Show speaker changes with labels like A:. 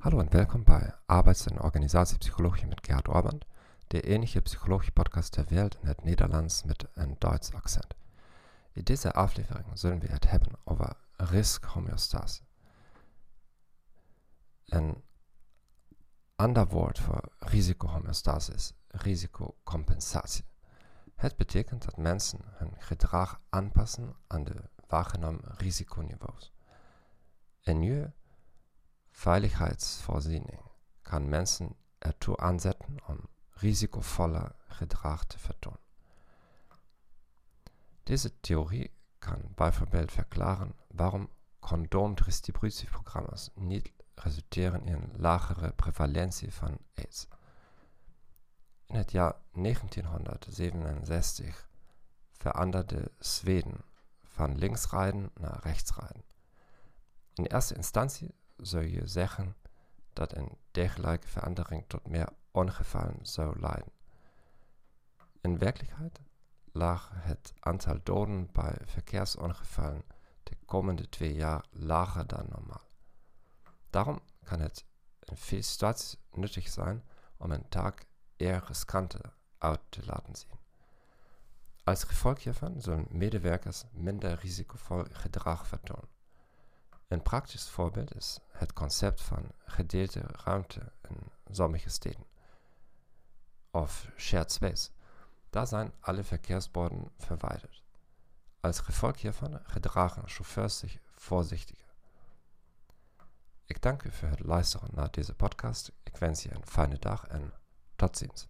A: Hallo en welkom bij Arbeids- en Organisatiepsychologie met Gerhard Orband, der enige Psychologie-Podcast der Welt in het Nederlands mit een Duits Akzent. In dieser Aflevering zullen wir het hebben over riskhomöostase. Een ander woord voor risicohomöostase is risicocompensatie. Het betekent dat mensen hun gedrag aanpassen aan de waargenomen risiconiveaus. Een nieuwe Veiligheidsvoorziening kann Menschen ertoe aanzetten om risikovoller Gedrag te vertonen. Diese Theorie kann bijvoorbeeld verklaren waarom condoomdistributieprogramma's niet resulteren in lagere prevalentie van AIDS. In het jaar 1967 veranderde Zweden van linksrijden naar rechtsrijden. In eerste instantie zou je zeggen dat een dergelijke verandering tot meer ongevallen leiden. In werkelijkheid lag het aantal doden bij verkeersongevallen de komende twee jaar lager dan normaal. Daarom kan het in veel situaties nuttig zijn om een taak eher riskanter uit te laten zien. Als gevolg hiervan zullen medewerkers minder risicovol gedrag vertonen. Een praktisch voorbeeld is het concept van gedeelde ruimte in sommige steden. Of shared space. Daar zijn alle verkehrsborden verwijderd. Als gevolg hiervan gedragen chauffeurs zich voorzichtiger. Ik dank u voor het luisteren naar deze podcast. Ik wens je een fijne dag en tot ziens.